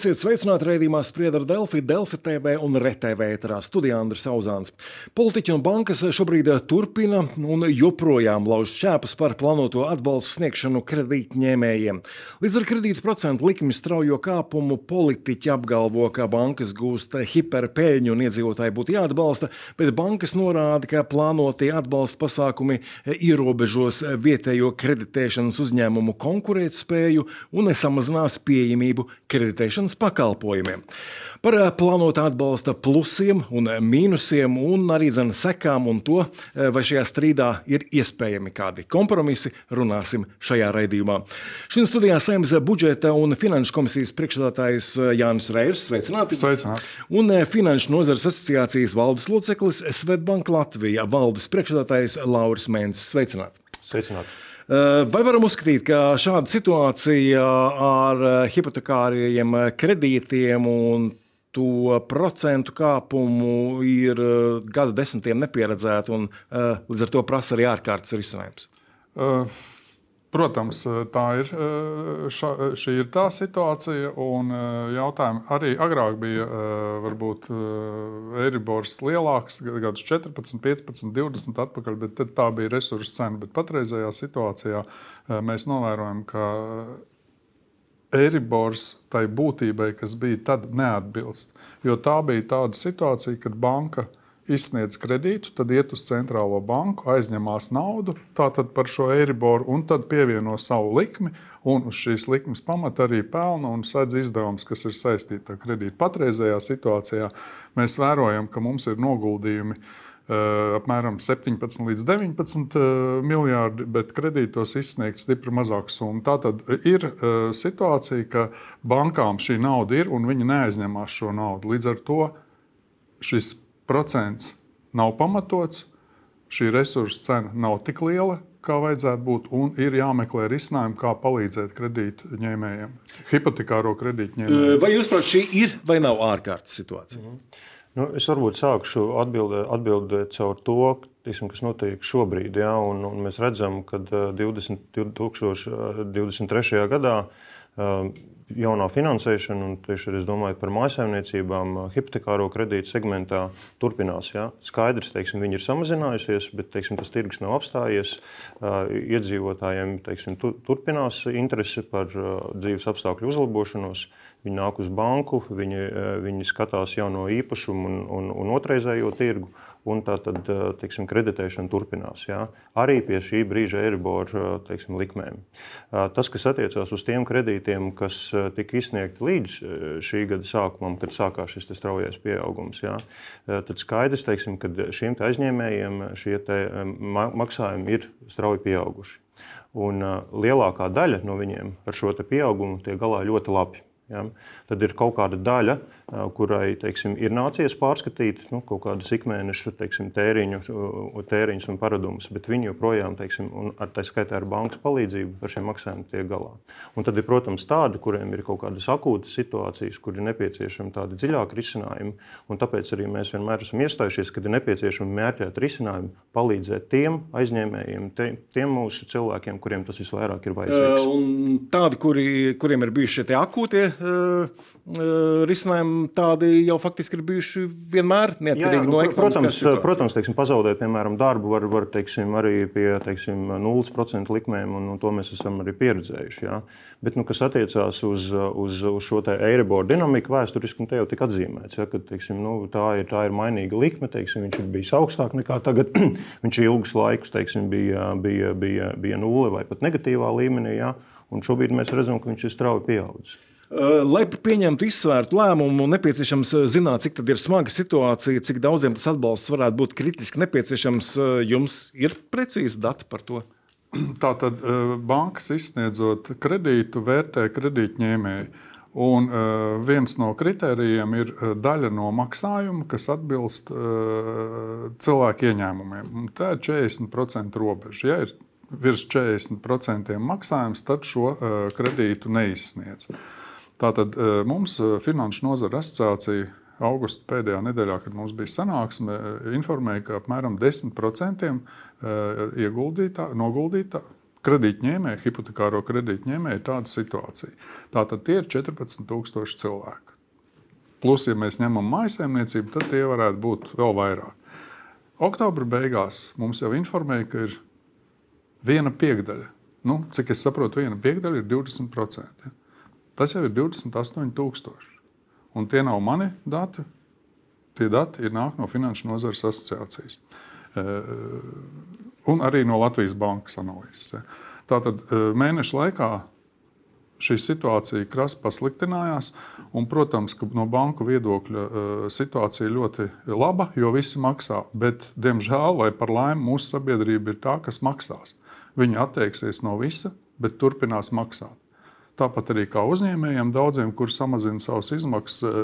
Esiet sveicināti raidījumā Sprieda ar Delfi, Delfi TV un RTV ēterā studijā Andris Auzāns. Politiķi un bankas šobrīd turpina un joprojām lauž šķēpus par plānoto atbalstu sniegšanu kredītņēmējiem. Līdz ar kredītu procentu likmi straujo kāpumu politiķi apgalvo, ka bankas gūst hiperpēļņu un iedzīvotāji būtu jāatbalsta, bet bankas norāda, ka plānotie atbalsta pasākumi ierobežos vietējo kreditēšanas uzņēmumu konkurētspēju un nesamazinās pieejamību kredītiem kreditēšanas pakalpojumiem. Par eh, plānotā atbalsta plusiem un mīnusiem, un arī zem sekām un to, eh, vai šajā strīdā ir iespējami kādi kompromisi, runāsim šajā raidījumā. Šodien studijā saimnes budžeta un finanšu komisijas priekšstādātājs eh, Jānis Reirs. Sveicināti! Sveicināti. Un Finanšu nozares asociācijas valdes loceklis Svetbank Latvija valdes priekšstādātājs Lauris Mēnesis. Sveicināti! Sveicināti. Eh, vai varam uzskatīt, ka šāda situācija ar eh, hipotekāriem kredītiem un to procentu kāpumu ir eh, gadu desmitiem nepieredzēta un līdz ar to prasa arī ārkārtas risinājums? Uh. Protams, tā ir, ša, šī ir tā situācija, jautājumi arī agrāk bija varbūt Eiribors lielāks, gadus 14, 15, 20 atpakaļ, bet tā bija resursu cena. Bet patreizajā situācijā mēs novērojam, ka Eiribors tai būtībai, kas bija tad, neatbilst. Jo tā bija tāda situācija, kad banka izsniedz kredītu, tad iet uz centrālo banku, aizņemās naudu par šo eiriboru un tad pievieno savu likmi. Un uz šīs likmes pamata arī pelna un sedz izdevumus, kas ir saistīti ar kredītu. Patreizajā situācijā mēs vērojam, ka mums ir noguldījumi uh, apmēram 17 līdz 19 uh, miljardi, bet kredītos izsniegts stipri mazāka summa. Tā tad ir uh, situācija, ka bankām šī nauda ir un viņi neaizņemās šo naudu. Līdz ar to šis procents nav pamatots, šī resursa cena nav tik liela, kā vajadzētu būt, un ir jāmeklē risinājumi, kā palīdzēt kredītņēmējiem, hipotekāro kredītņēmējiem. Vai jūs prāt, šī ir vai nav ārkārtas situācija? Mm -hmm. Nu, es varbūt sākšu atbildēt, atbildēt caur to, tiksim, kas notiek šobrīd. Ja, un, un mēs redzam, ka 20, 2023. gadā jaunā finansēšana, un tieši es domāju par mājsaimniecībām, hipotekāro kredītu segmentā turpinās. Ja? Skaidrs, teiksim, viņi ir samazinājusies, bet teiksim, tas tirgus nav apstājies. Iedzīvotājiem teiksim, turpinās interese par dzīves apstākļu uzlabošanos. Viņi nāk uz banku, viņi, viņi skatās jauno īpašumu un, un, un otrreizējo tirgu un tā tad eh, teiksim, kreditēšana turpinās. Jā. Arī pie šī brīža Eiribora eh, teiksim, likmēm. Eh, tas, kas attiecās uz tiem kredītiem, kas tika izsniegti līdz šī gada sākumam, kad sākās šis straujais pieaugums, jā, tad skaidrs, teiksim, ka šiem aizņēmējiem šie maksājumi ir strauji pieauguši. Un lielākā daļa no viņiem ar šo pieaugumu tiek galā ļoti labi. Ja? Tad ir kaut kāda daļa, kurai teiksim, ir nācies pārskatīt nu, kaut kādus ikmēneša teiksim, tēriņu, tēriņus un paradumus, bet viņi joprojām, teiksim, ar tā skaitā ar bankas palīdzību, ar šiem maksājumiem tiek galā. Un tad ir, protams, tādi, kuriem ir kaut kādas akūtas situācijas, kur ir nepieciešami tādi dziļāki risinājumi. Tāpēc arī mēs vienmēr esam iestājušies, ka ir nepieciešami mērķēti risinājumi, palīdzēt tiem aizņēmējiem, te, tiem mūsu cilvēkiem, kuriem tas visvairāk ir vajadzīgs. Uh, tādi, kuri, kuriem ir bijuši šie akūtie risinājumi tādi jau faktiski ir bijuši vienmēr neatkarīgi Jā, no ekonomikas. Protams, protams teiksim, pazaudēt, piemēram, darbu var, var teiksim, arī pie teiksim, 0% likmēm, un, un to mēs esam arī pieredzējuši. Jā. Bet, nu, kas attiecās uz, uz, uz šo Eiriboru dinamiku, vēsturiski te jau tika atzīmēts, ja, ka teiksim, nu, tā, ir, tā ir mainīga likme. Teiksim, viņš ir bijis augstāk nekā tagad. viņš ilgus laikus teiksim, bija, bija, bija, bija nulle vai pat negatīvā līmenī. Ja, un šobrīd mēs redzam, ka viņš ir strauji pieaudzis. Eh, lai pieņemtu izsvērtu lēmumu, nepieciešams eh, zināt, cik ir smaga situācija, cik daudziem tas atbalsts varētu būt kritiski nepieciešams. Eh, jums ir precīzi dati par to? Tātad bankas izsniedzot kredītu, vērtē kredītņēmēju. Un viens no kritērijiem ir daļa no maksājuma, kas atbilst cilvēku ieņēmumiem. Tā ir 40% robeža. Ja ir virs 40% maksājums, tad šo kredītu neizsniedz. Tātad e, mums e, Finanšu nozara asociācija augusta pēdējā nedēļā, kad mums bija sanāksme, e, informēja, ka apmēram 10% ieguldītā, noguldītā kredītņēmēji, hipotekāro kredītņēmēji, ir tāda situācija. Tātad tie ir 14,000 cilvēki. Plus, ja mēs ņemam maisaimniecību, tad tie varētu būt vēl vairāk. Oktobra beigās mums jau informēja, ka ir viena piekdaļa. Nu, cik es saprotu, viena piekdaļa ir 20%. Ja? Tas jau ir 28,000. Un tie nav mani dati. Tie dati ir nāk no Finanšu nozares asociācijas. Un arī no Latvijas bankas analīzes. Tātad mēneša laikā šī situācija krasi pasliktinājās. Un, protams, ka no banku viedokļa situācija ir ļoti laba, jo visi maksā. Bet, diemžēl, vai par laimi, mūsu sabiedrība ir tā, kas maksās. Viņi atteiksies no visa, bet turpinās maksāt. Tāpat arī kā uzņēmējiem, daudziem, kuriem samazina savas izmaksas eh,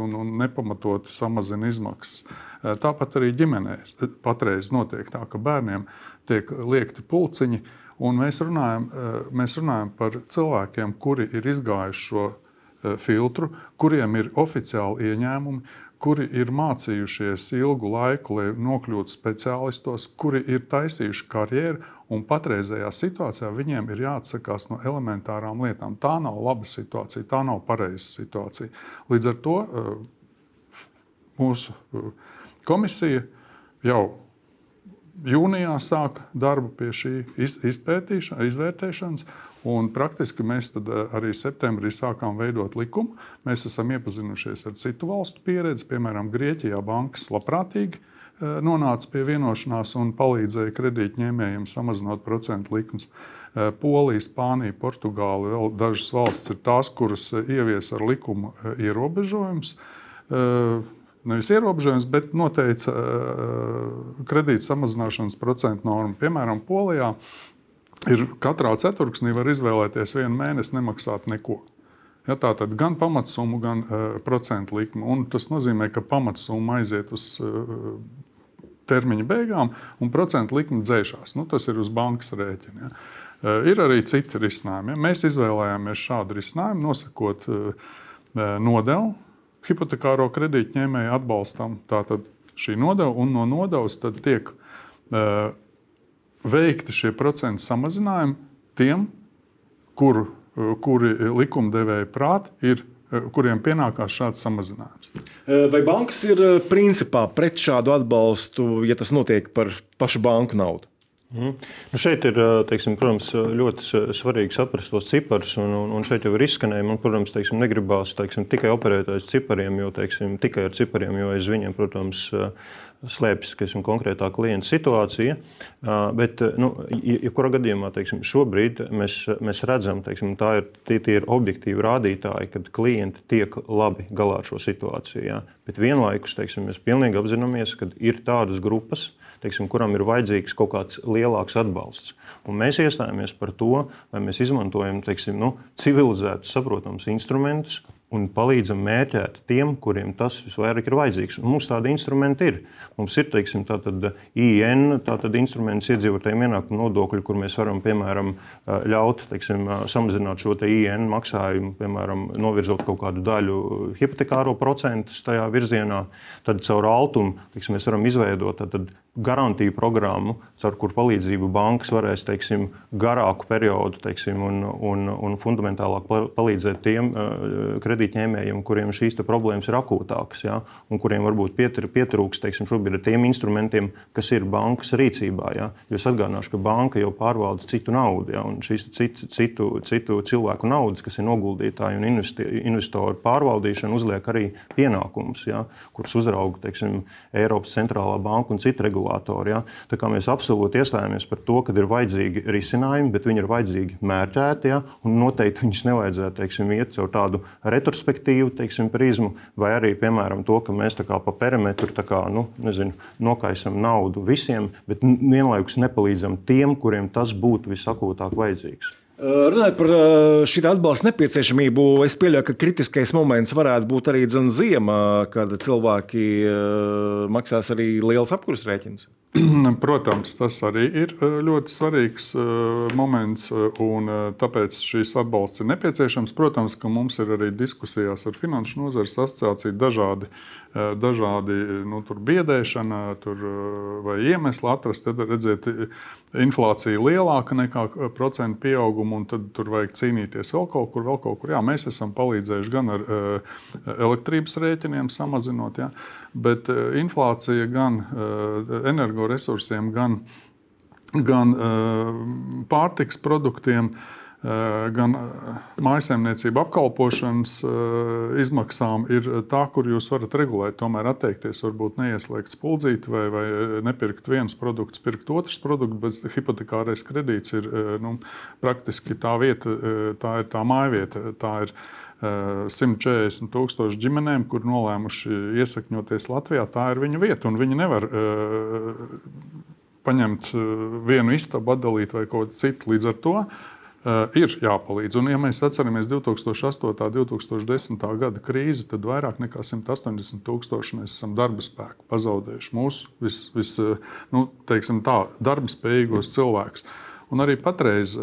un, un nepamatoti samazina izmaksas. Eh, tāpat arī ģimenēs patreiz notiek tā, ka bērniem tiek liekti pulciņi. Mēs runājam, eh, mēs runājam par cilvēkiem, kuri ir izgājuši šo filtru, kuriem ir oficiāli ieņēmumi, kuri ir mācījušies ilgu laiku, lai nokļūtu speciālistos, kuri ir taisījuši karjeru Un patreizējā situācijā viņiem ir jāatsakās no elementārām lietām. Tā nav laba situācija, tā nav pareiza situācija. Līdz ar to eh, mūsu eh, komisija jau jūnijā sāka darbu pie šī izvērtēšanas. Un praktiski mēs eh, arī septembrī sākām veidot likumu. Mēs esam iepazinušies ar citu valstu pieredzi, piemēram, Grieķijā bankas labprātīgi Eh, nonāca pie vienošanās un palīdzēja kredītņēmējiem samazinot procentu likmes. Eh, Polija, Spānija, Portugāla, vēl dažas valsts ir tās, kuras ievies ar likumu ierobežojumus. Nevis ierobežojums, bet noteica kredīta samazināšanas procentu normu. Piemēram, Polijā ir katrā ceturksnī var izvēlēties vienu mēnesi nemaksāt neko. Ja, tā tad gan pamatsumma, gan uh, procentu likme. Un tas nozīmē, ka pamatsumma aiziet uz uh, termiņa beigām, un procentu likme dzēšās. Nu, tas ir uz bankas rēķina. Ja. Uh, ir arī citi risinājumi. Ja. Mēs izvēlējāmies šādu risinājumu, nosakot uh, nodevu hipotekāro kredītņēmēju atbalstam. Tātad šī nodeva un no nodevas tiek uh, veikti šie procentu samazinājumi tiem, kuru, kuri likumdevēja prāt ir kuriem pienākās šāds samazinājums. Vai bankas ir principā pret šādu atbalstu, ja tas notiek par pašu banku naudu? Mm. Nu šeit ir teiksim, protams, ļoti svarīgi saprast tos ciparus, un, un, un šeit jau ir izskanējumi. Man, protams, teiksim, negribās teiksim, tikai operēt ar cipariem, jo teiksim, tikai ar cipariem, jo aiz viņiem, protams, slēpjas teiksim, konkrētā klienta situācija. Bet, nu, jebkurā gadījumā, teiksim, šobrīd mēs, mēs redzam, teiksim, tā ir, tie, tie ir objektīvi rādītāji, kad klienti tiek labi galā ar šo situāciju. Jā. Bet vienlaikus teiksim, mēs pilnīgi apzināmies, ka ir tādas grupas, teiksim, kuram ir vajadzīgs kaut kāds lielāks atbalsts. Un mēs iestājāmies par to, lai mēs izmantojam teiksim, nu, civilizētus, saprotamus instrumentus, un palīdzam mērķēt tiem, kuriem tas visvairāk ir vajadzīgs. Un mums tādi instrumenti ir. Mums ir teiksim, tātad, IN tātad instruments iedzīvotājiem ienākumu nodokļu, kur mēs varam piemēram, ļaut teiksim, samazināt šo te IN maksājumu, piemēram, novirzot kaut kādu daļu hipotekāro procentu tajā virzienā. Tad caur altumu teiksim, mēs varam izveidot tātad, garantiju programmu, ar kur palīdzību bankas varēs teiksim, garāku periodu teiksim, un, un, un fundamentālāk palīdzēt tiem uh, kredītņēmējiem, kuriem šīs problēmas ir akūtākas, ja, un kuriem varbūt pietur, pietrūks teiksim, šobrīd ar tiem instrumentiem, kas ir bankas rīcībā. Ja. Jo es atgādināšu, ka banka jau pārvalda citu naudu, ja, un šīs citu, citu, citu cilvēku naudas, kas ir noguldītāji un investoru pārvaldīšana, uzliek arī pienākumus, ja, kurus uzrauga teiksim, Eiropas centrālā banka un citi regulātori. Ja. Tā kā mēs absolūti iestājāmies par to, ka ir vajadzīgi risinājumi, bet viņi ir vajadzīgi mērķēti, ja, un noteikti viņus nevajadzētu teiksim, iet caur tādu retoriku retrospektīvu teiksim, prizmu, vai arī piemēram, to, ka mēs pa perimetru kā, nu, nezinu, nokaisam naudu visiem, bet vienlaikus nepalīdzam tiem, kuriem tas būtu visakūtāk vajadzīgs. Runājot par šī atbalsta nepieciešamību, es pieļauju, ka kritiskais moments varētu būt arī ziemā, kad cilvēki maksās arī liels apkurss rēķins. Protams, tas arī ir ļoti svarīgs moments, un tāpēc šīs atbalsts ir nepieciešams. Protams, ka mums ir arī diskusijās ar Finanšu nozares asociāciju dažādi dažādi nu, biedēšana tur, vai iemesli atrast. Tad redzēt, inflācija lielāka nekā procentu pieauguma, un tad tur vajag cīnīties vēl kaut kur. Vēl kaut kur. Jā, mēs esam palīdzējuši gan ar elektrības rēķiniem samazinot, jā, bet inflācija gan energoresursiem, gan, gan pārtiks produktiem. Eh, gan eh, mājsaimniecību apkalpošanas eh, izmaksām ir tā, kur jūs varat regulēt, tomēr atteikties, varbūt neieslēgt spuldzīti vai, vai nepirkt viens produkts, pirkt otrs produkts, bet hipotekārais kredīts ir nu, praktiski tā vieta, tā ir tā mājvieta. Tā ir 140 tūkstoši ģimenēm, kur nolēmuši iesakņoties Latvijā. Tā ir viņu vieta, viņi nevar paņemt vienu istabu, atdalīt vai kaut ko citu. Līdz ar to ir jāpalīdz. Un, ja mēs atceramies 2008. un 2010. gada krīzi, tad vairāk nekā 180 tūkstoši mēs esam darba spēku pazaudējuši. Mūsu vis, vis, nu, tā, darba spējīgos cilvēkus. Un arī patreiz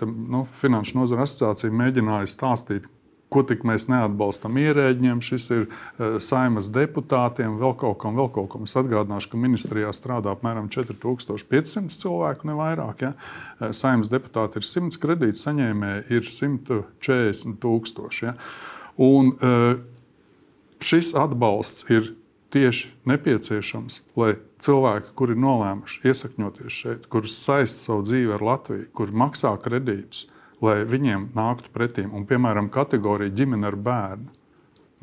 tam, nu, Finanšu nozara asociācija mēģināja stāstīt, ko tik mēs neatbalstam ierēģiem, šis ir uh, saimas deputātiem, vēl kaut kam, vēl kaut kam. Es atgādināšu, ka ministrijā strādā apmēram 4500 cilvēku, ne vairāk. Ja? Uh, saimas deputāti ir 100, kredīta saņēmēji ir 140 tūkstoši. Ja? Un, uh, šis atbalsts ir tieši nepieciešams, lai cilvēki, kuri ir nolēmuši iesakņoties šeit, kurus saist savu dzīvi ar Latviju, kuri maksā kredītus, lai viņiem nāktu pretīm. Un, piemēram, kategorija ģimene ar bērnu.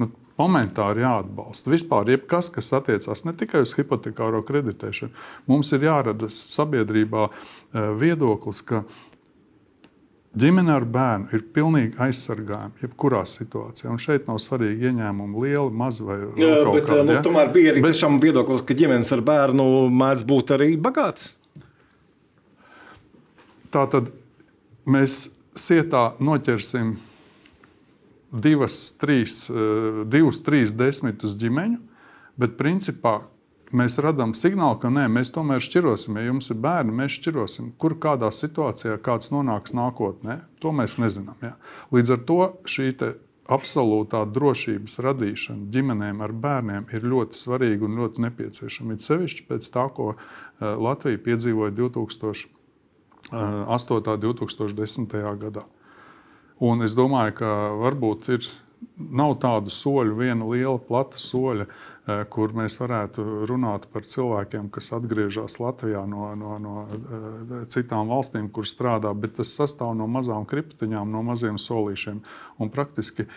Nu, Momentāri jāatbalsta. Vispār, jebkas, kas attiecās ne tikai uz hipotekāro kreditēšanu, mums ir jārada sabiedrībā eh, viedoklis, ka ģimene ar bērnu ir pilnīgi aizsargājama jebkurā situācijā. Un šeit nav svarīgi ieņēmumi, lieli, mazi vai jā, bet, kādi, nu, tomēr bija arī bet... viedoklis, ka ģimenes ar bērnu mēdz būt arī bagāts. Tā tad mēs sietā noķersim divas, trīs, eh, divus, trīs desmitus ģimeņu, bet principā mēs radām signālu, ka nē, mēs tomēr šķirosim. Ja jums ir bērni, mēs šķirosim. Kur kādā situācijā kāds nonāks nākotnē, to mēs nezinām. Ja? Līdz ar to šī absolūtā drošības radīšana ģimenēm ar bērniem ir ļoti svarīga un ļoti nepieciešama. It sevišķi pēc tā, ko eh, Latvija piedzīvoja 2000. 8. 2010. gadā. Un es domāju, ka varbūt ir, nav tādu soļu, viena liela, plata soļa, eh, kur mēs varētu runāt par cilvēkiem, kas atgriežas Latvijā no, no, no eh, citām valstīm, kur strādā, bet tas sastāv no mazām kriptiņām, no maziem solīšiem. Un praktiski uh,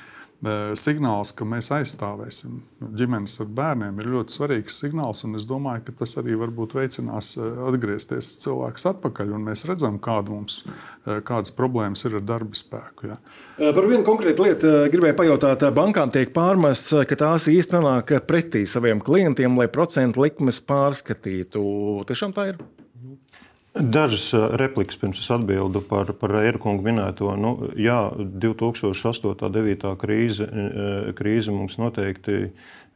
signāls, ka mēs aizstāvēsim ģimenes ar bērniem, ir ļoti svarīgs signāls. Es domāju, ka tas arī varbūt veicinās atgriezties cilvēks atpakaļ. Mēs redzam, kāda mums, kādas problēmas ir ar darba spēku. Ja. Par vienu konkrētu lietu gribēju pajautāt. Bankām tiek pārmests, ka tās īstenībā nāk pretī saviem klientiem, lai procentu likmes pārskatītu. Tiešām tā ir. Dažas replikas pirms es atbildu par, par Eirkungu minēto. Nu, jā, 2008. un 2009. krīze, krīze mums noteikti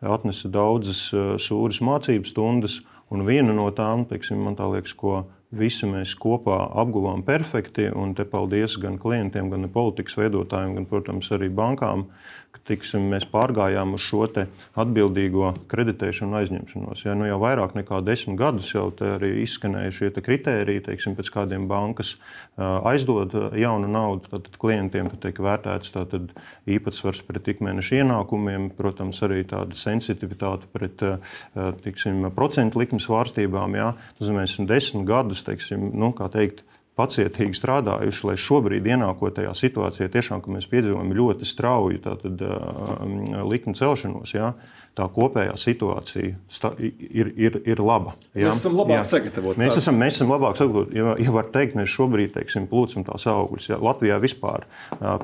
atnesa daudzas sūras mācību stundas, un viena no tām, teiksim, man tā liekas, ko visi mēs kopā apguvām perfekti, un te paldies gan klientiem, gan politikas veidotājiem, gan, protams, arī bankām, ka tiksim, mēs pārgājām uz šo atbildīgo kreditēšanu un aizņemšanos. Ja, nu, jau vairāk nekā desmit gadus jau arī izskanēja šie kriteriji, teiksim, pēc kādiem bankas aizdod jaunu naudu tad, klientiem, tiek vērtēts tātad, īpatsvars pret ikmēneša ienākumiem, protams, arī tāda sensitivitāte pret tiksim, procentu likmes svārstībām. Ja. Tas mēs esam desmit gadus, teiksim, nu, kā teikt, pacietīgi strādājuši, lai šobrīd ienākot tajā situācijā, tiešām, ka mēs piedzīvojam ļoti strauju tātad, likuma celšanos. Ja? Tā kopējā situācija ir, ir, ir laba. Jā? Mēs esam labāk sagatavoti. Mēs esam, mēs esam labāk sagatavoti. Ja, ja var teikt, mēs šobrīd teiksim, plūcam tās augļus. Ja, Latvijā vispār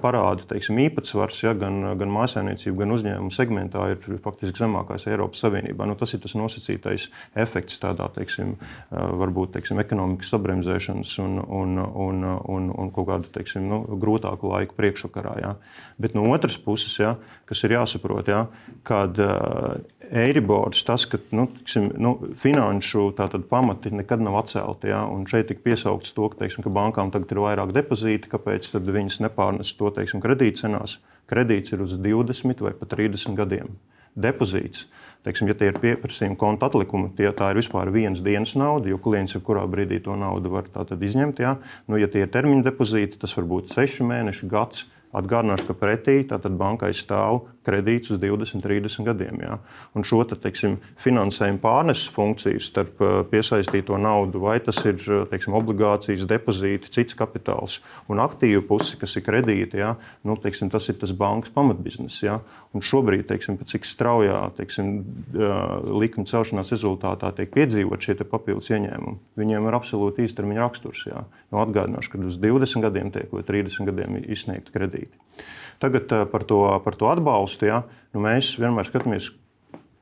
parāda teiksim, īpatsvars ja, gan, gan mājsainiecību, gan uzņēmumu segmentā ir faktiski zemākais Eiropas Savienībā. Nu, tas ir tas nosacītais efekts tādā teiksim, varbūt teiksim, ekonomikas sabremzēšanas un, un, un, un, un kaut kādu teiksim, nu, grūtāku laiku priekšvakarā. Ja. Bet no otras puses, ja, kas ir jāsaprot, ja, kad uh, Eiribors, tas, ka nu, tiksim, nu, finanšu pamati nekad nav atcelti. Ja, šeit tika piesaukts to, ka, teiksim, ka bankām tagad ir vairāk depozīti, kāpēc viņas nepārnes to teiksim, kredītcenās. Kredīts ir uz 20 vai pat 30 gadiem. Depozīts teiksim, ja tie ir pieprasījuma konta atlikumi, tie, ir vispār vienas dienas nauda, jo klients jebkurā brīdī to naudu var izņemt. Ja, nu, ja tie ir termiņa depozīti, tas var būt seši mēneši, gads. Atgādināšu, ka pretī bankai stāv kredīts uz 20, 30 gadiem. Ja? Un šo te, teiksim, finansējuma pārneses funkciju starp uh, piesaistīto naudu, vai tas ir uh, teiksim, obligācijas, depozīti, cits kapitāls un aktīvu pusi, kas ir kredīti, ja? nu, teiksim, tas ir tas bankas pamatbizness. Ja? Un šobrīd, teiksim, cik straujā teiksim, uh, likuma celšanās rezultātā tiek piedzīvot šie papildus ieņēmumi, viņiem ir absolūti īstermiņa raksturs. Ja? Nu, atgādināšu, ka uz 20 gadiem tiek vai 30 gadiem izsniegti kredīti kredīti. Tagad eh, par to, par to atbalstu ja, nu mēs vienmēr skatāmies,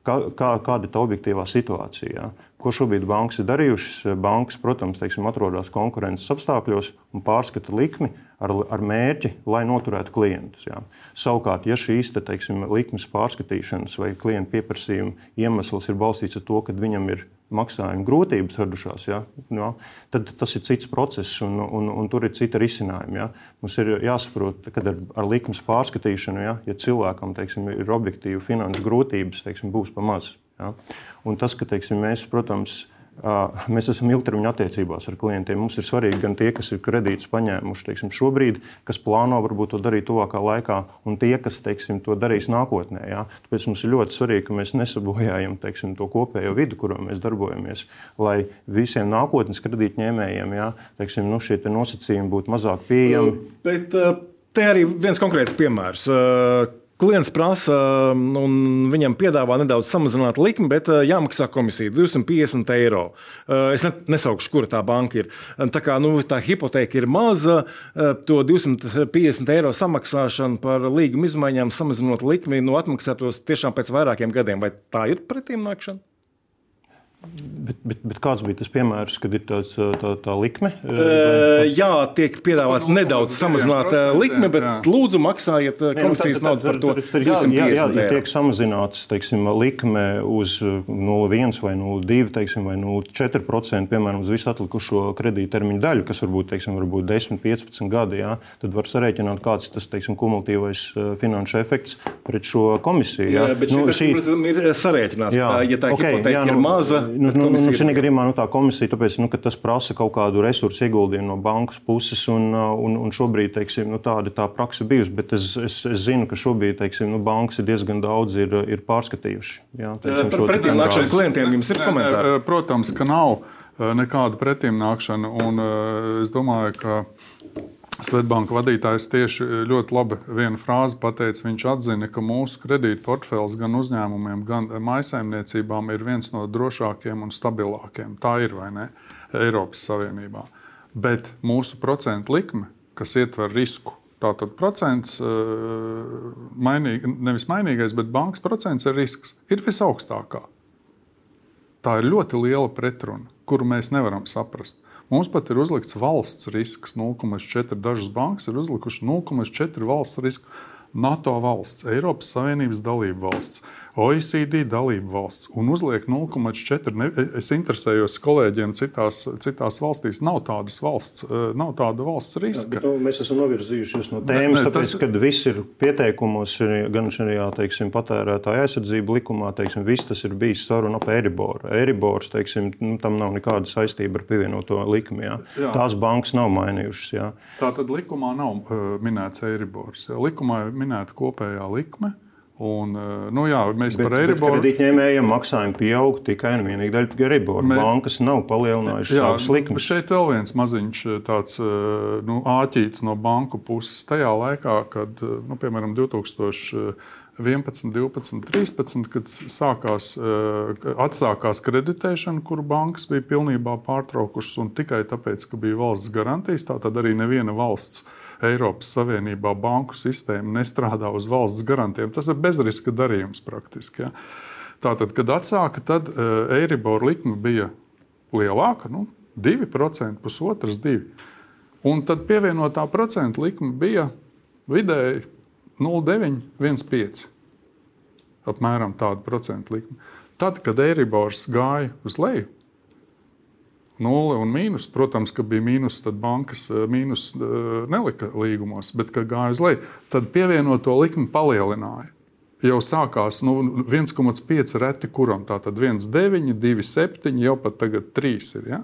kā, kā, kāda ir tā objektīvā situācija. Ja. Ko šobrīd bankas ir darījušas? Bankas, protams, teiksim, atrodas konkurences apstākļos un pārskata likmi ar, ar mērķi, lai noturētu klientus. Jā. Savukārt, ja šīs te, teiksim, likmes pārskatīšanas vai klienta pieprasījuma iemesls ir balstīts ar to, ka viņam ir maksājuma grūtības radušās, jā, jā, tad tas ir cits process un, un, un tur ir cita risinājuma. Jā. Mums ir jāsaprot, ka ar, ar likmes pārskatīšanu, jā, ja cilvēkam teiksim, ir objektīvi finanses grūtības, teiksim, būs pamazs. Un tas, ka teiksim, mēs, protams, Mēs esam ilgtermiņa attiecībās ar klientiem. Mums ir svarīgi gan tie, kas ir kredītus paņēmuši teiksim, šobrīd, kas plāno varbūt to darīt tuvākā laikā, un tie, kas teiksim, to darīs nākotnē. Jā. Tāpēc mums ir ļoti svarīgi, ka mēs nesabojājam teiksim, to kopējo vidi, kurā mēs darbojamies, lai visiem nākotnes kredītņēmējiem jā, teiksim, nu, šie te nosacījumi būtu mazāk pieejami. Bet, te arī viens konkrēts piemērs Klients prasa, un viņam piedāvā nedaudz samazināt likmi, bet eh, jāmaksā komisija 250 eiro. Eh, es nesaukšu, kur tā banka ir. Tā kā nu, tā hipoteka ir maza, to 250 eiro samaksāšanu par līguma izmaiņām, samazinot likmi, nu, atmaksātos tiešām pēc vairākiem gadiem. Vai tā ir pretīm nākšana? Bet, bet, bet kāds bija tas piemērs, kad ir tāds, tā, tā likme? Vai... Jā, tiek piedāvāts no, nedaudz samazināt likmi, bet jā. lūdzu maksājiet komisijas naudu par to. Jā, jā, jā, ja tiek samazināts teiksim, likme uz 0,1 vai 0,2 teiksim, vai 0,4%, piemēram, uz visu atlikušo kredīttermiņu daļu, kas varbūt, teiksim, varbūt 10, 15 gadi, jā, tad var sarēķināt, kāds tas teiksim, kumulatīvais finanšu efekts pret šo komisiju. Jā, jā bet nu, šī, ir sarēķināts. Jā, tā, ja tā okay, hipoteka jā, nu, ir maza, nu, nu, nu, šī gadījumā nu, tā komisija, tāpēc, nu, tas prasa kaut kādu resursu ieguldījumu no bankas puses, un, un, un šobrīd teiksim, nu, tāda tā praksa bijusi. Bet es, es, es zinu, ka šobrīd teiksim, nu, bankas ir diezgan daudz ir, ir pārskatījuši. Jā, teiksim, Par pretīm nākšanas klientiem jums ir komentāri? Protams, ka nav nekāda pretīm nākšana, un es domāju, ka Svetbanka vadītājs tieši ļoti labi vienu frāzi pateica. Viņš atzina, ka mūsu kredītportfels gan uzņēmumiem, gan maisaimniecībām ir viens no drošākajiem un stabilākajiem. Tā ir vai ne Eiropas Savienībā. Bet mūsu procentu likme, kas ietver risku, tātad procents, eh, mainīg, nevis mainīgais, bet bankas procents ir risks, ir visaugstākā. Tā ir ļoti liela pretruna, kuru mēs nevaram saprast. Mums pat ir uzlikts valsts risks 0,4. Dažas bankas ir uzlikušas 0,4 valsts risku. NATO valsts, Eiropas Savienības dalība valsts, OECD dalība valsts un uzliek 0,4. Es interesējos kolēģiem citās, citās valstīs. Nav tādas valsts, eh, nav tāda valsts riska. Jā, bet, nu, mēs esam novirzījušies no tēmas, ne, ne, tāpēc, tas... ka viss ir pieteikumos, gan šajā teiksim, patērētāja aizsardzību likumā, teiksim, viss tas ir bijis saruna ap Eiriboru. Eiribors, teiksim, nu, tam nav nekāda saistība ar pievienoto likmi. Jā. Jā. Tās bankas nav mainījušas. Jā. Tā tad likumā nav uh, minēts Eiribors. Likumā ir minēta kopējā likme. Un, eh, nu jā, mēs bet, par Eiriboru. Kredītņēmējiem maksājumi pieaug tikai un vienīgi dēļ Eiriboru. Mē... Bankas nav palielinājušas savas likmes. Šeit vēl viens maziņš eh, tāds eh, nu, āķīts no banku puses. Tajā laikā, kad, nu, piemēram, 2000. 11, 12, 13, kad sākās, atsākās kreditēšana, kuru bankas bija pilnībā pārtraukušas, un tikai tāpēc, ka bija valsts garantijas, tā tad arī neviena valsts Eiropas Savienībā banku sistēma nestrādā uz valsts garantiem. Tas ir bezriska darījums praktiski. Ja. Tātad, kad atsāka, tad uh, Eiribor likme bija lielāka, nu, 2%, pusotras, 2%. Un tad pievienotā procentu likme bija vidēji 0,9, 1,5. Apmēram tāda procentu likme. Tad, kad Eiribors gāja uz leju, nulle un mīnus, protams, ka bija mīnus, tad bankas eh, mīnus eh, nelika līgumos, bet, kad gāja uz leju, tad pievienoto likmi palielināja. Jau sākās nu, 1,5 reti kuram. Tātad 1,9, 2,7, jau pat tagad 3 ir. Ja?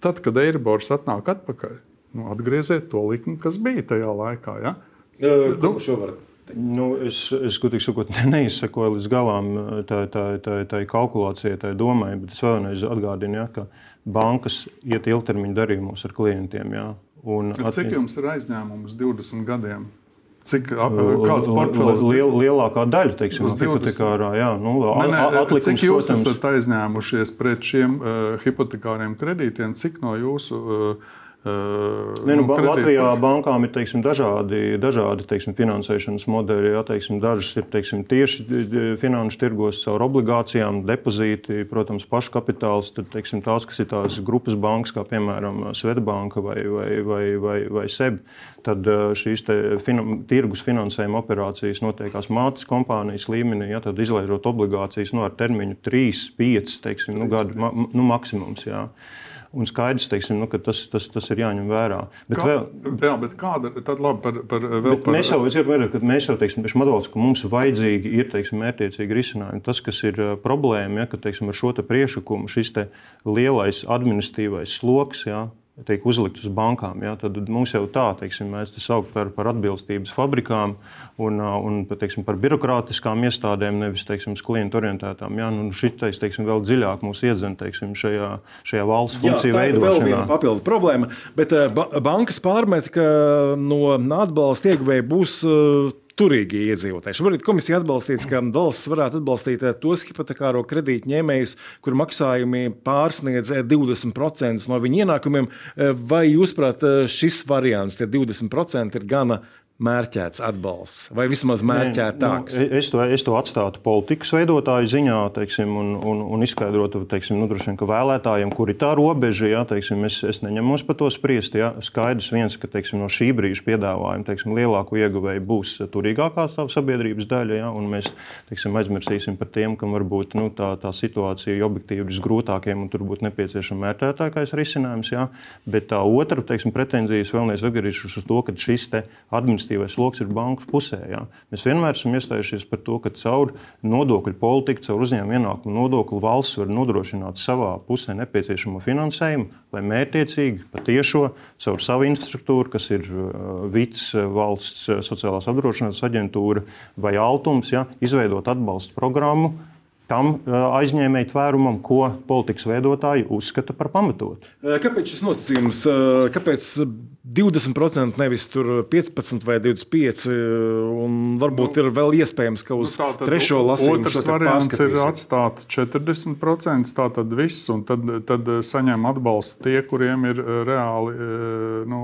Tad, kad Eiribors atnāk atpakaļ, nu, atgrieziet to likmi, kas bija tajā laikā. Ja? Nu, šo var Nu, es, es godīgi sakot, neizsakoju līdz galam tā, tā, tā, tā kalkulācijai, tā domai, bet es vēlreiz atgādinu, ja, ka bankas iet ilgtermiņa darījumos ar klientiem. Ja, un, Cik jums ir aizņēmums 20 gadiem? Cik kāds portfels? Liel, lielākā daļa, teiksim, uz hipotekārā, jā, nu, ne, ne, atlikums, cik jūs protams, esat aizņēmušies pret šiem uh, hipotekāriem kredītiem, cik no jūsu uh, Ne, nu, nu, Latvijā bankām ir teiksim, dažādi, dažādi teiksim, finansēšanas modeļi. Jā, teiksim, dažas ir teiksim, tieši finanšu tirgos caur obligācijām, depozīti, protams, pašu kapitāls. Tad teiksim, tās, kas ir tās grupas bankas, kā piemēram Svetbanka vai, vai, vai, vai, vai SEB, tad šīs finan tirgus finansējuma operācijas notiekās mātes kompānijas līmenī, ja, tad izlaižot obligācijas nu, ar termiņu 3, 5 teiksim, nu, gadu ma, nu, maksimums. Jā. Un skaidrs, teiksim, nu, ka tas, tas, tas ir jāņem vērā. Bet, Kā, vēl, jā, bet kāda tā līnija par, par, par... Mēs jau, varu, mēs jau teiksim, modelis, ka mums vajadzīgi ir teiksim, mērķiecīgi risinājumi. Tas, kas ir problēma, ja, ka teiksim, ar šo te priekšlikumu šis te lielais administratīvais sloks. Ja, tiek uzlikts uz bankām. Ja, tad mums jau tā, teiksim, mēs te saucam par, par atbilstības fabrikām un, un teiksim, par birokrātiskām iestādēm, nevis teiksim, klientu orientētām. Ja, nu, šis teiksim, vēl dziļāk mūs iedzen teiksim, šajā, šajā valsts funkciju veidošanā. Tā ir vēl viena papildu problēma, bet ba bankas pārmet, ka no atbalsta ieguvēja būs turīgi iedzīvotāji. Šobrīd komisija atbalstīts, ka valsts varētu atbalstīt eh, tos hipotekāro kredītu ņēmējus, kur maksājumi pārsniedz 20% eh, no viņu ienākumiem. Eh, vai jūs, prāt, šis variants, tie 20% ir gana mērķēts atbalsts, vai vismaz mērķētāks? Nu, es, to, es to atstātu politikas veidotāju ziņā, teiksim, un, un, un izskaidrotu, teiksim, nu, vien, ka vēlētājiem, kur ir tā robeža, ja, teiksim, es, es neņemos par to spriest. Ja. Skaidrs viens, ka teiksim, no šī brīža piedāvājuma teiksim, lielāko ieguvēju būs turīgākā sabiedrības daļa, ja, un mēs teiksim, aizmirsīsim par tiem, kam varbūt nu, tā, tā situācija ir objektīvi visgrūtākajiem, un tur būtu nepieciešama mērķētākais risinājums. Ja. Bet tā otra teiksim, pretenzijas vēlreiz atgriežas uz to, ka šis administratīvais administratīvais sloks ir banku pusē. Jā. Mēs vienmēr esam iestājušies par to, ka caur nodokļu politiku, caur uzņēmumu ienākumu nodokli valsts var nodrošināt savā pusē nepieciešamo finansējumu, lai mērķiecīgi patiešo caur savu infrastruktūru, kas ir uh, VITS, uh, valsts uh, sociālās apdrošināšanas aģentūra vai Altums, ja, izveidot atbalstu programmu tam aizņēmēju tvērumam, ko politikas veidotāji uzskata par pamatotu. Kāpēc šis nosacījums? Kāpēc 20% nevis 15 vai 25%, un varbūt nu, ir vēl iespējams, ka uz nu, trešo lasījumu otrs variants ir atstāt 40%, tātad viss, un tad, tad saņem atbalstu tie, kuriem ir reāli nu,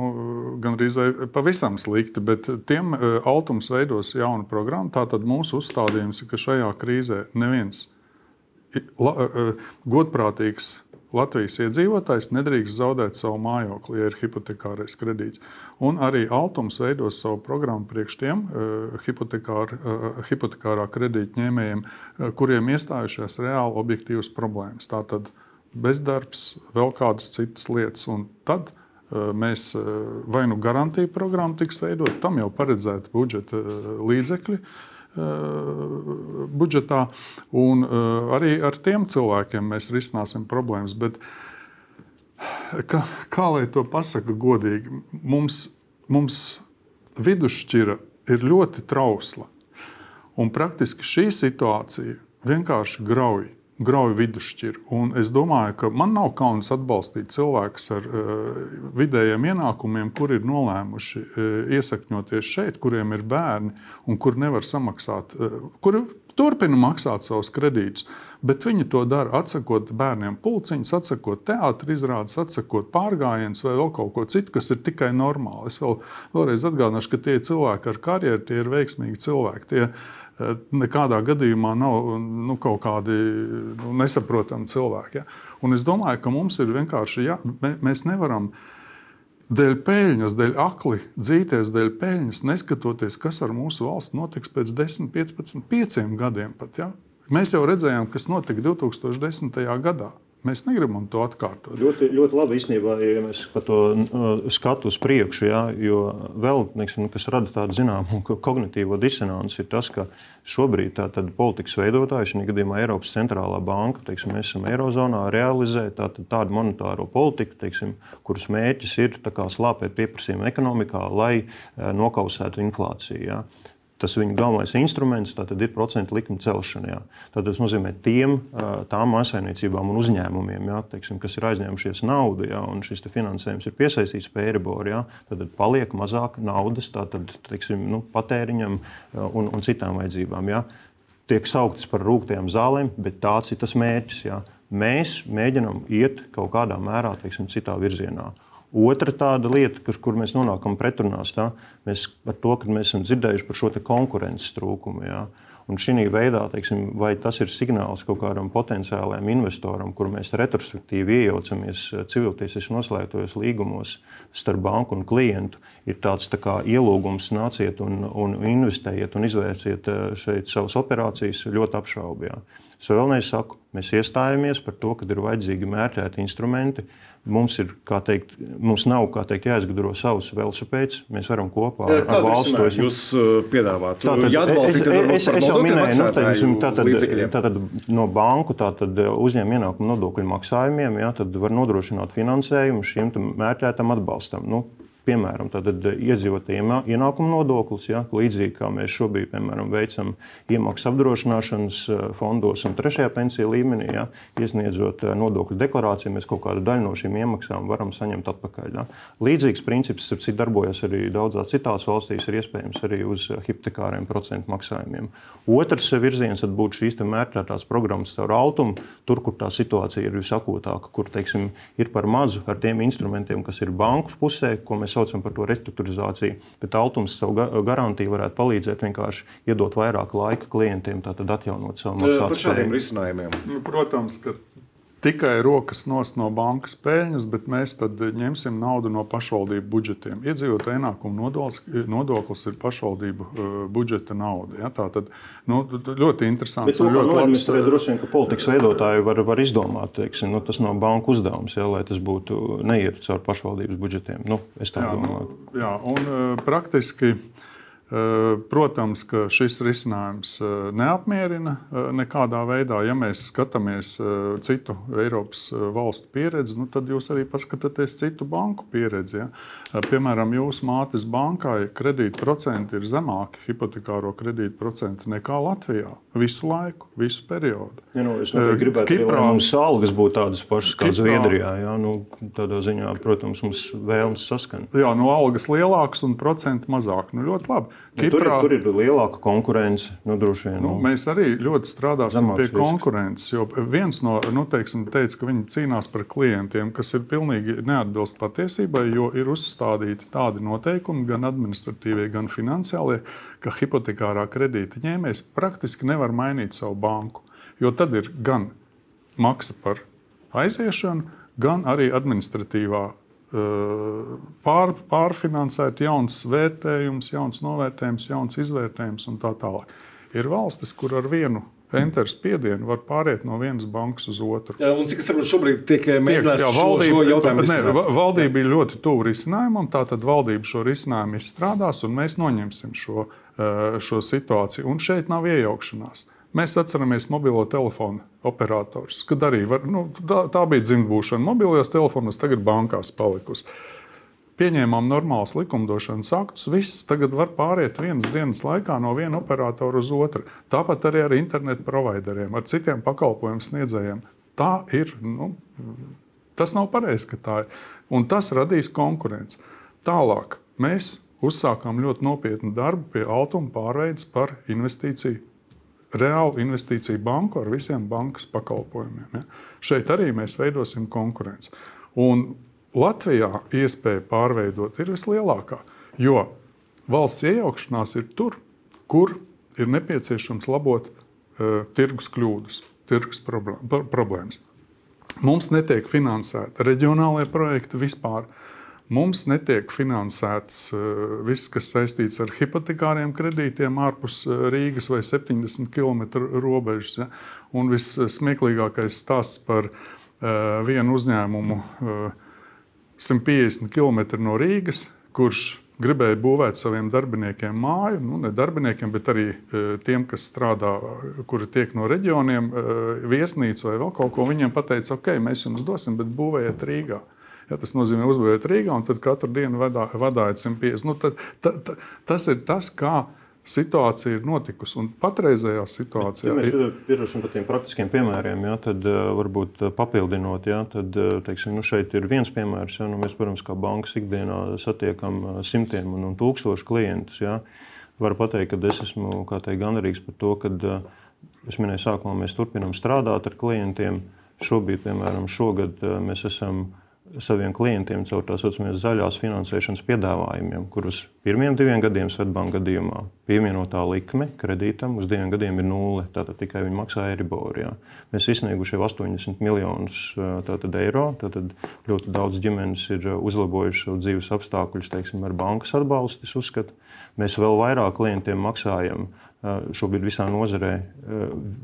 gandrīz vai pavisam slikti, bet tiem Altums veidos jaunu programmu, tātad mūsu uzstādījums ir, ka šajā krīzē neviens la, godprātīgs Latvijas iedzīvotājs nedrīkst zaudēt savu mājokli, ja ir hipotekārais kredīts. Un arī Altums veidos savu programmu priekš tiem uh, hipotekār, uh, hipotekārā kredīta ņēmējiem, uh, kuriem iestājušās reāli objektīvas problēmas. Tātad bezdarbs, vēl kādas citas lietas. Un tad mēs vai nu garantiju programmu tiks veidot, tam jau paredzēti budžeta līdzekļi. Uh, budžetā. Un uh, arī ar tiem cilvēkiem mēs risināsim problēmas. Bet, kā, kā lai to pasaka godīgi, mums, mums vidusšķira ir ļoti trausla. Un praktiski šī situācija vienkārši grauj grauju vidusšķiru. Un es domāju, ka man nav kauns atbalstīt cilvēkus ar uh, vidējiem ienākumiem, kuri ir nolēmuši uh, iesakņoties šeit, kuriem ir bērni un kur nevar samaksāt, uh, kuri turpina maksāt savus kredītus. Bet viņi to dara atsakot bērniem pulciņus, atsakot teātris izrādes, atsakot pārgājienus vai vēl kaut ko citu, kas ir tikai normāli. Es vēl, vēlreiz atgādināšu, ka tie cilvēki ar karjeru, tie ir veiksmīgi cilvēki. Tie, uh, nekādā gadījumā nav nu, kaut kādi nu, nesaprotami cilvēki. Ja? Un es domāju, ka mums ir vienkārši jā, mēs nevaram. dēļ peļņas, dēļ akli dzīties, dēļ peļņas, neskatoties, kas ar mūsu valsts notiks pēc 10, 15, 5 gadiem. Pat, ja? Mēs jau redzējām, kas notika 2010. gadā. Mēs negribam to atkārtot. Ļoti, ļoti labi īstenībā, ja mēs to uh, skatu uz priekšu, ja, jo vēl, neksim, kas rada tādu zināmu kognitīvo disonanci, ir tas, ka šobrīd tātad politikas veidotāji, šī gadījumā Eiropas centrālā banka, teiksim, mēs esam Eirozonā, realizē tātad, tādu monetāro politiku, teiksim, kuras mērķis ir slāpēt pieprasījumu ekonomikā, lai uh, nokausētu inflāciju. Ja. Tas viņu galvenais instruments ir procentu likuma celšana. Jā. Tad tas nozīmē tiem, tām mājsaimniecībām un uzņēmumiem, jā, teiksim, kas ir aizņēmušies naudu, jā, un šis finansējums ir piesaistīts pie Eiriborā, tad paliek mazāk naudas tātad, teiksim, nu, patēriņam un, un citām vajadzībām. Jā. Tiek sauktas par rūktajām zālēm, bet tāds ir tas mērķis. Jā. Mēs mēģinām iet kaut kādā mērā teiksim, citā virzienā. Otra tāda lieta, kur, kur mēs nonākam pretrunās, tā, mēs par to, ka mēs esam dzirdējuši par šo konkurences trūkumu. Jā. Un šī veidā, teiksim, vai tas ir signāls kaut kādam potenciālajam investoram, kur mēs retrospektīvi iejaucamies civiltiesības noslēgtos līgumos starp banku un klientu, ir tāds tā kā ielūgums nāciet un, un investējiet un izvērsiet eh, šeit savas operācijas ļoti apšaubījumā. Es vēlreiz saku, mēs iestājāmies par to, ka ir vajadzīgi mērķēti instrumenti. Mums, ir, teikt, mums nav teikt, jāizgudro savus velosipēdus. Mēs varam kopā ar, ar valsts to izdarīt. Jūs uh, piedāvājat, tātad, es, es, es jau minēju, nu, teiksim, tātad, tātad no banku uh, uzņēmuma ienākuma nodokļu maksājumiem jā, var nodrošināt finansējumu šim mērķētam atbalstam. Nu, piemēram, iedzīvotāju ienākuma nodoklis, ja, līdzīgi kā mēs šobrīd piemēram, veicam iemaksu apdrošināšanas eh, fondos un trešajā pensiju līmenī, ja, iesniedzot eh, nodokļu deklarāciju, mēs kaut kādu daļu no šīm iemaksām varam saņemt atpakaļ. Ja. Līdzīgs princips, kas darbojas arī daudzās citās valstīs, ir iespējams arī uz hipotekāriem procentu maksājumiem. Otrs virziens būtu šīs mērķētās programmas caur autumu, tur, kur tā situācija ir visakūtāka, kur teiksim, ir par mazu ar tiem instrumentiem, kas ir banku pusē, ko mēs saucam par to restruktūrizāciju. Bet Altums savu garantiju varētu palīdzēt vienkārši iedot vairāk laika klientiem, tātad atjaunot savu maksāšanu. Par šādiem risinājumiem. Nu, protams, ka tikai rokas nos no bankas peļņas, bet mēs ņemsim naudu no pašvaldību budžetiem. Iedzīvotāju ienākumu nodoklis, nodoklis ir pašvaldību uh, budžeta nauda. Ja? Tā tad nu, ļoti interesants un ļoti labs. Mēs droši vien, ka politikas veidotāji var, var izdomāt, teiksim, nu, tas nav banku uzdevums, ja, lai tas būtu neietu caur pašvaldības budžetiem. Nu, es tā jā, domāju. Nu, jā, un uh, praktiski. Eh, protams, ka šis risinājums eh, neapmierina eh, nekādā veidā. Ja mēs skatāmies citu Eiropas valstu pieredzi, nu, tad jūs arī paskatāties citu banku pieredzi. Ja? Piemēram, jūsu mātes bankai kredītprocenti ir zemāki, hipotekāro kredītprocenti nekā Latvijā. Visu laiku, visu periodu. Ja, nu, es gribētu, Kiprā, lai mums algas būtu tādas pašas kā Kiprā, Zviedrijā. Ja? Nu, tādā ziņā, protams, mums vēlmes saskan. Jā, no nu, algas lielākas un procenti mazāk. Nu, ļoti labi. Kiprā, tur, ir, tur ir lielāka konkurence. Nu, vien, nu, mēs arī ļoti strādāsim pie risks. konkurences. Jo viens no nu, teiksim, teica, ka viņi cīnās par klientiem, kas ir pilnīgi neatbilst patiesībai, jo ir uzstādīti tādi noteikumi, gan administratīvie, gan finansiālie, ka hipotekārā kredīta ņēmējs praktiski nevar mainīt savu banku. Jo tad ir gan maksa par aiziešanu, gan arī administratīvā pār, pārfinansēt, jauns vērtējums, jauns novērtējums, jauns izvērtējums un tā tālāk. Ir valstis, kur ar vienu Enters spiedienu var pāriet no vienas bankas uz otru. Jā, un cik es saprotu, šobrīd tiek mēģināts šo, valdība, šo jautājumu risināt? Valdība ir ļoti tuvu risinājumam, tātad valdība šo risinājumu izstrādās, un mēs noņemsim šo, šo situāciju. Un šeit nav iejaukšanās. Mēs atceramies mobilo telefonu operators, kad arī var, nu, tā, tā bija dzimtbūšana. Mobilajos telefonos tagad bankās palikusi. Pieņēmām normālus likumdošanas aktus, viss tagad var pāriet vienas dienas laikā no viena operatora uz otru. Tāpat arī ar internetu provideriem, ar citiem pakalpojumu sniedzējiem. Tā ir. Nu, tas nav pareizi, ka tā ir. Un tas radīs konkurenci. Tālāk mēs uzsākām ļoti nopietnu darbu pie altuma pārveides par investīciju reālu investīciju banku ar visiem bankas pakalpojumiem. Ja? Šeit arī mēs veidosim konkurenci. Un Latvijā iespēja pārveidot ir vislielākā, jo valsts iejaukšanās ir tur, kur ir nepieciešams labot uh, tirgus kļūdas, tirgus problēmas. Mums netiek finansēti reģionālajie projekti vispār. Mums netiek finansēts viss, kas saistīts ar hipotekāriem kredītiem ārpus Rīgas vai 70 km robežas. Ja? Un vissmieklīgākais stāsts par vienu uzņēmumu 150 km no Rīgas, kurš gribēja būvēt saviem darbiniekiem māju, nu, ne darbiniekiem, bet arī e, tiem, kas strādā, kuri tiek no reģioniem, e, viesnīcu vai vēl kaut ko. Viņiem teica, ok, mēs jums dosim, bet būvējiet Rīgā. Ja, tas nozīmē uzbūvēt Rīgā, un tad katru dienu vadā, vadājiet 150. Nu, tad, ta, ta, tas ir tas, kā situācija ir notikusi. Un patreizējā situācijā, ja mēs pieņemsim par tiem praktiskiem piemēriem, ja, tad uh, varbūt uh, papildinot, ja, tad uh, teiksim, nu šeit ir viens piemērs. Ja, nu mēs, protams, kā bankas ikdienā satiekam simtiem un, un tūkstošu klientus. Ja. Varu pateikt, ka es esmu teikt, gandarīgs par to, ka es minēju, sākumā mēs turpinām strādāt ar klientiem. Šobrīd, piemēram, šogad mēs esam saviem klientiem caur tā saucamiem zaļās finansēšanas piedāvājumiem, kurus pirmiem diviem gadiem Svetbanka gadījumā pievienotā likme kredītam uz diviem gadiem ir nulle. Tātad tikai viņi maksā Eiriborā. Mēs izsnieguši jau 80 miljonus tātad, eiro. Tātad ļoti daudz ģimenes ir uzlabojuši savu dzīves apstākļus teiksim, ar bankas atbalstu. Mēs vēl vairāk klientiem maksājam šobrīd visā nozarē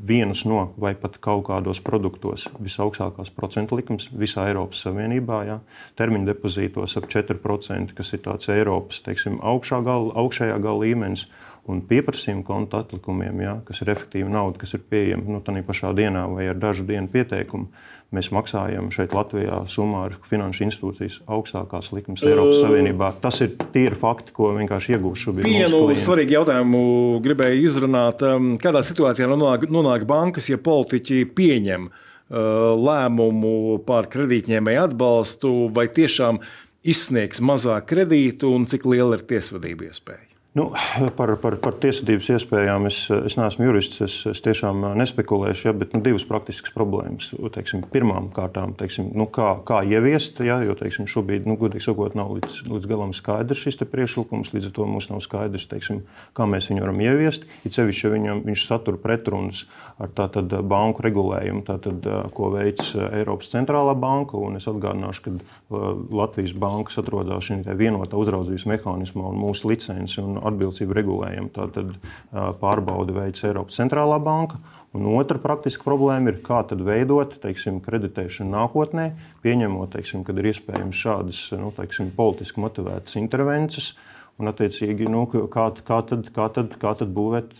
vienus no vai pat kaut kādos produktos visaugstākās procentu likums visā Eiropas Savienībā. Ja? Termiņa depozītos ap 4%, kas ir tāds Eiropas teiksim, gala, augšējā gala līmenis. Un pieprasījuma konta atlikumiem, ja, kas ir efektīva nauda, kas ir pieejama nu, tādā pašā dienā vai ar dažu dienu pieteikumu, Mēs maksājam šeit Latvijā summā ar finanšu institūcijas augstākās likmes Eiropas Savienībā. Tas ir tīri fakti, ko vienkārši iegūšu. Vienu svarīgu jautājumu gribēju izrunāt. Um, kādā situācijā nonāk, nonāk bankas, ja politiķi pieņem uh, lēmumu par kredītņēmēju atbalstu, vai tiešām izsniegs mazāk kredītu un cik liela ir tiesvedība iespēja? Nu, par, par, par tiesvedības iespējām es, es neesmu jurists, es, es tiešām nespekulēšu, ja, bet nu, divas praktiskas problēmas. Teiksim, pirmām kārtām, teiksim, nu, kā, kā ieviest, ja, jo teiksim, šobrīd, nu, godīgi sakot, nav līdz, līdz galam skaidrs šis priekšlikums, līdz ar to mums nav skaidrs, teiksim, kā mēs viņu varam ieviest. It sevišķi, ja viņam, viņš satur pretrunas ar tātad, banku regulējumu, tātad, ko veids Eiropas centrālā banka. Es atgādināšu, ka Latvijas bankas atrodas šajā vienotā uzraudzības mehānismā un mūsu licenci atbilstību regulējumu. Tātad pārbaudi veids Eiropas centrālā banka. Un otra praktiska problēma ir, kā veidot teiksim, kreditēšanu nākotnē, pieņemot, teiksim, kad ir iespējams šādas nu, teiksim, politiski motivētas intervences. Un, attiecīgi, nu, kā, kā, tad, kā, tad, kā tad būvēt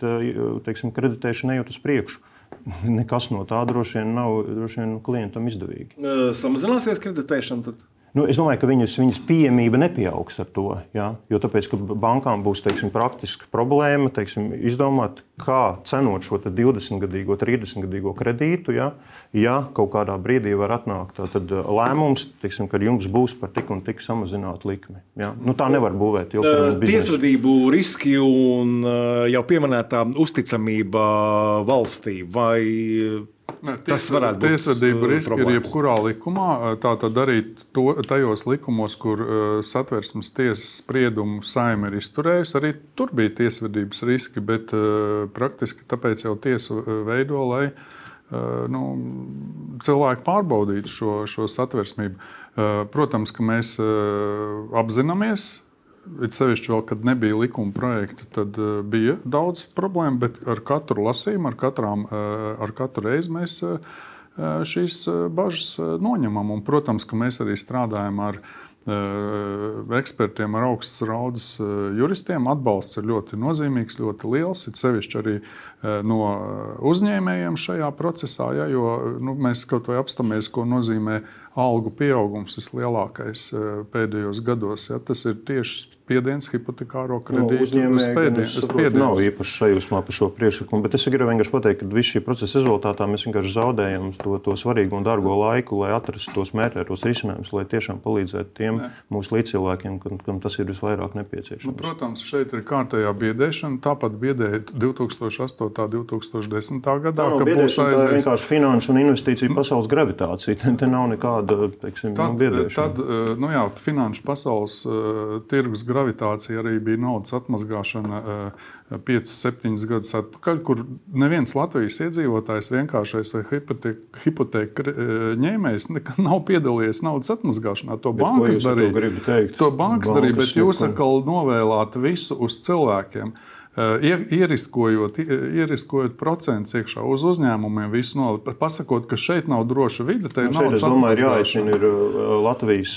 teiksim, kreditēšanu, ejot uz priekšu? Nekas no tā droši vien nav droši vien klientam izdevīgi. Samazināsies kreditēšana? Tad? Nu, es domāju, ka viņas, viņas pieejamība nepieaugs ar to. Ja? Jo tāpēc, ka bankām būs teiksim, praktiska problēma teiksim, izdomāt, kā cenot šo 20-gadīgo, 30-gadīgo kredītu. Ja? ja kaut kādā brīdī var atnākt tad, lēmums, teiksim, ka jums būs par tik un tik samazināta likme. Ja? Nu, tā nevar būvēt ilgtermiņā. Tiesvedību riski un jau pieminētā uzticamība valstī vai Ne, ties, tas varētu būt tiesvedību uh, riski problēmas. ir jebkurā likumā. Uh, tā tad arī to, tajos likumos, kur uh, satversmes tiesas spriedumu saima ir izturējusi, arī tur bija tiesvedības riski, bet praktiski tāpēc jau tiesu veido, lai nu, cilvēki pārbaudītu šo, šo satversmību. Protams, ka mēs apzināmies it sevišķi vēl, kad nebija likuma projekta, tad uh, bija daudz problēmu, bet ar katru lasījumu, ar, katrām, uh, ar katru reizi mēs uh, šīs bažas noņemam. Un, protams, ka mēs arī strādājam ar ekspertiem, ar augstas raudas juristiem. Atbalsts ir ļoti nozīmīgs, ļoti liels. Ir sevišķi arī no uzņēmējiem šajā procesā, ja, jo nu, mēs kaut vai apstāmies, ko nozīmē algu pieaugums vislielākais pēdējos gados. Ja, tas ir tieši spiediens hipotekāro kredītu no, spiediens. Nav īpaši sajūsmā par šo priekšlikumu, bet es gribu vienkārši pateikt, ka visu šī procesa rezultātā mēs vienkārši zaudējam to, to svarīgo un dārgo laiku, lai atrastu tos mērķētos risinājumus, lai tiešām palīdzētu tiem ne. mūsu līdzcilvēkiem, kam, kam tas ir visvairāk nepieciešams. Nu, protams, šeit ir kārtējā biedēšana. Tāpat biedēja 2008. un 2010. gadā, ka būs aizies. Tā ir vienkārši finanšu un investīciju pasaules gravitācija. Te, te nav nekāda teiksim, tad, nu, biedēšana. Tad, nu jā, finanšu pasaules uh, tirgus gravitācija arī bija naudas atmazgāšana uh, 5-7 gadus atpakaļ, kur neviens Latvijas iedzīvotājs, vienkāršais vai hipoteka ņēmējs, nekad nav piedalījies naudas atmazgāšanā. To Bet bankas darīja. To bankas darīja, bet jūs atkal novēlāt visu uz cilvēkiem. Uh, ieriskojot, ieriskojot procentus iekšā uz uzņēmumiem, visu no, pasakot, ka šeit nav droša vide. Nu, šeit, es domāju, ir jāaicina ir Latvijas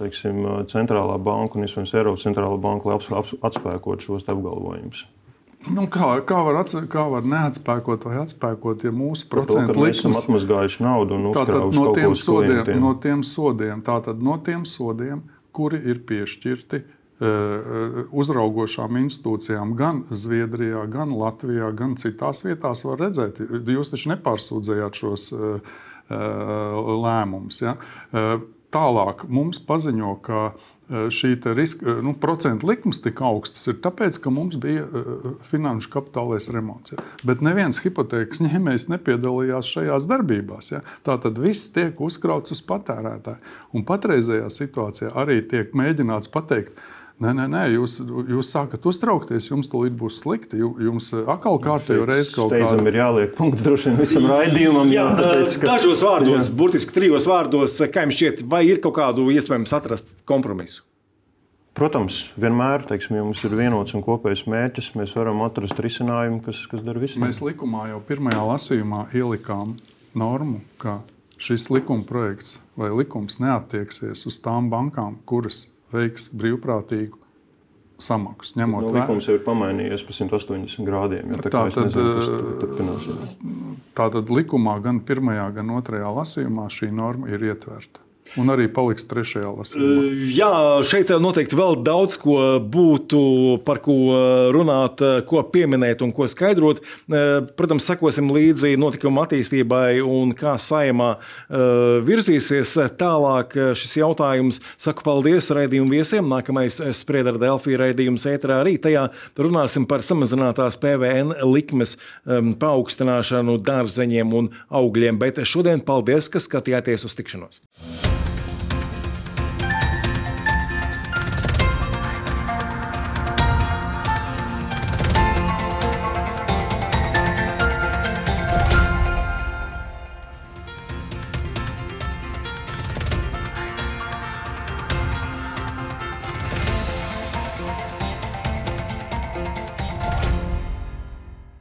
teiksim, centrālā banka un iespējams Eiropas centrālā banka, lai atspēkot šos apgalvojumus. Nu, kā, kā, var ats, kā var neatspēkot vai atspēkot, ja mūsu procentu likmes ir atmazgājuši naudu un uzkrājuši no tiem sodiem, no tiem sodiem, tātad no tiem sodiem, kuri ir piešķirti uh, Eh, uzraugošām institūcijām gan Zviedrijā, gan Latvijā, gan citās vietās var redzēt. Jūs taču nepārsūdzējāt šos eh, eh, lēmumus. Ja? Tālāk mums paziņo, ka šī riska, nu, procentu likmes tik augstas ir tāpēc, ka mums bija finanšu kapitālais remonts. Ja? Bet neviens hipotēkas ņēmējs nepiedalījās šajās darbībās. Ja? Tā tad viss tiek uzkrauts uz patērētāju. Un patreizējā situācijā arī tiek mēģināts pateikt, ka Nē, nē, nē jūs, jūs sākat uztraukties, jums tūlīt būs slikti. Jums atkal kārtējo reizi kaut kādā veidā ir jāliek punkts droši vien visam raidījumam. Jā, tāpēc, ka... Dažos vārdos, jā. burtiski trijos vārdos, kā jums šķiet, vai ir kaut kādu iespējams atrast kompromisu? Protams, vienmēr, teiksim, ja mums ir vienots un kopējs mērķis, mēs varam atrast risinājumu, kas, kas dara visu. Mēs likumā jau pirmajā lasījumā ielikām normu, ka šis likuma projekts vai likums neattieksies uz tām bankām, kuras veiks brīvprātīgu samaksu. Ņemot no, nu, likums jau ir pamainījies par 180 grādiem. Ja, tā, tā, tad, nezinu, tā tad likumā gan pirmajā, gan otrajā lasījumā šī norma ir ietverta. Un arī paliks trešajā lasījumā. Jā, šeit noteikti vēl daudz ko būtu par ko runāt, ko pieminēt un ko skaidrot. Protams, sekosim līdzi notikuma attīstībai un kā saimā virzīsies tālāk šis jautājums. Saku paldies raidījumu viesiem. Nākamais spriedara Delfija raidījums ētrā arī. Tajā runāsim par samazinātās PVN likmes paaugstināšanu dārzeņiem un augļiem. Bet šodien paldies, ka skatījāties uz tikšanos.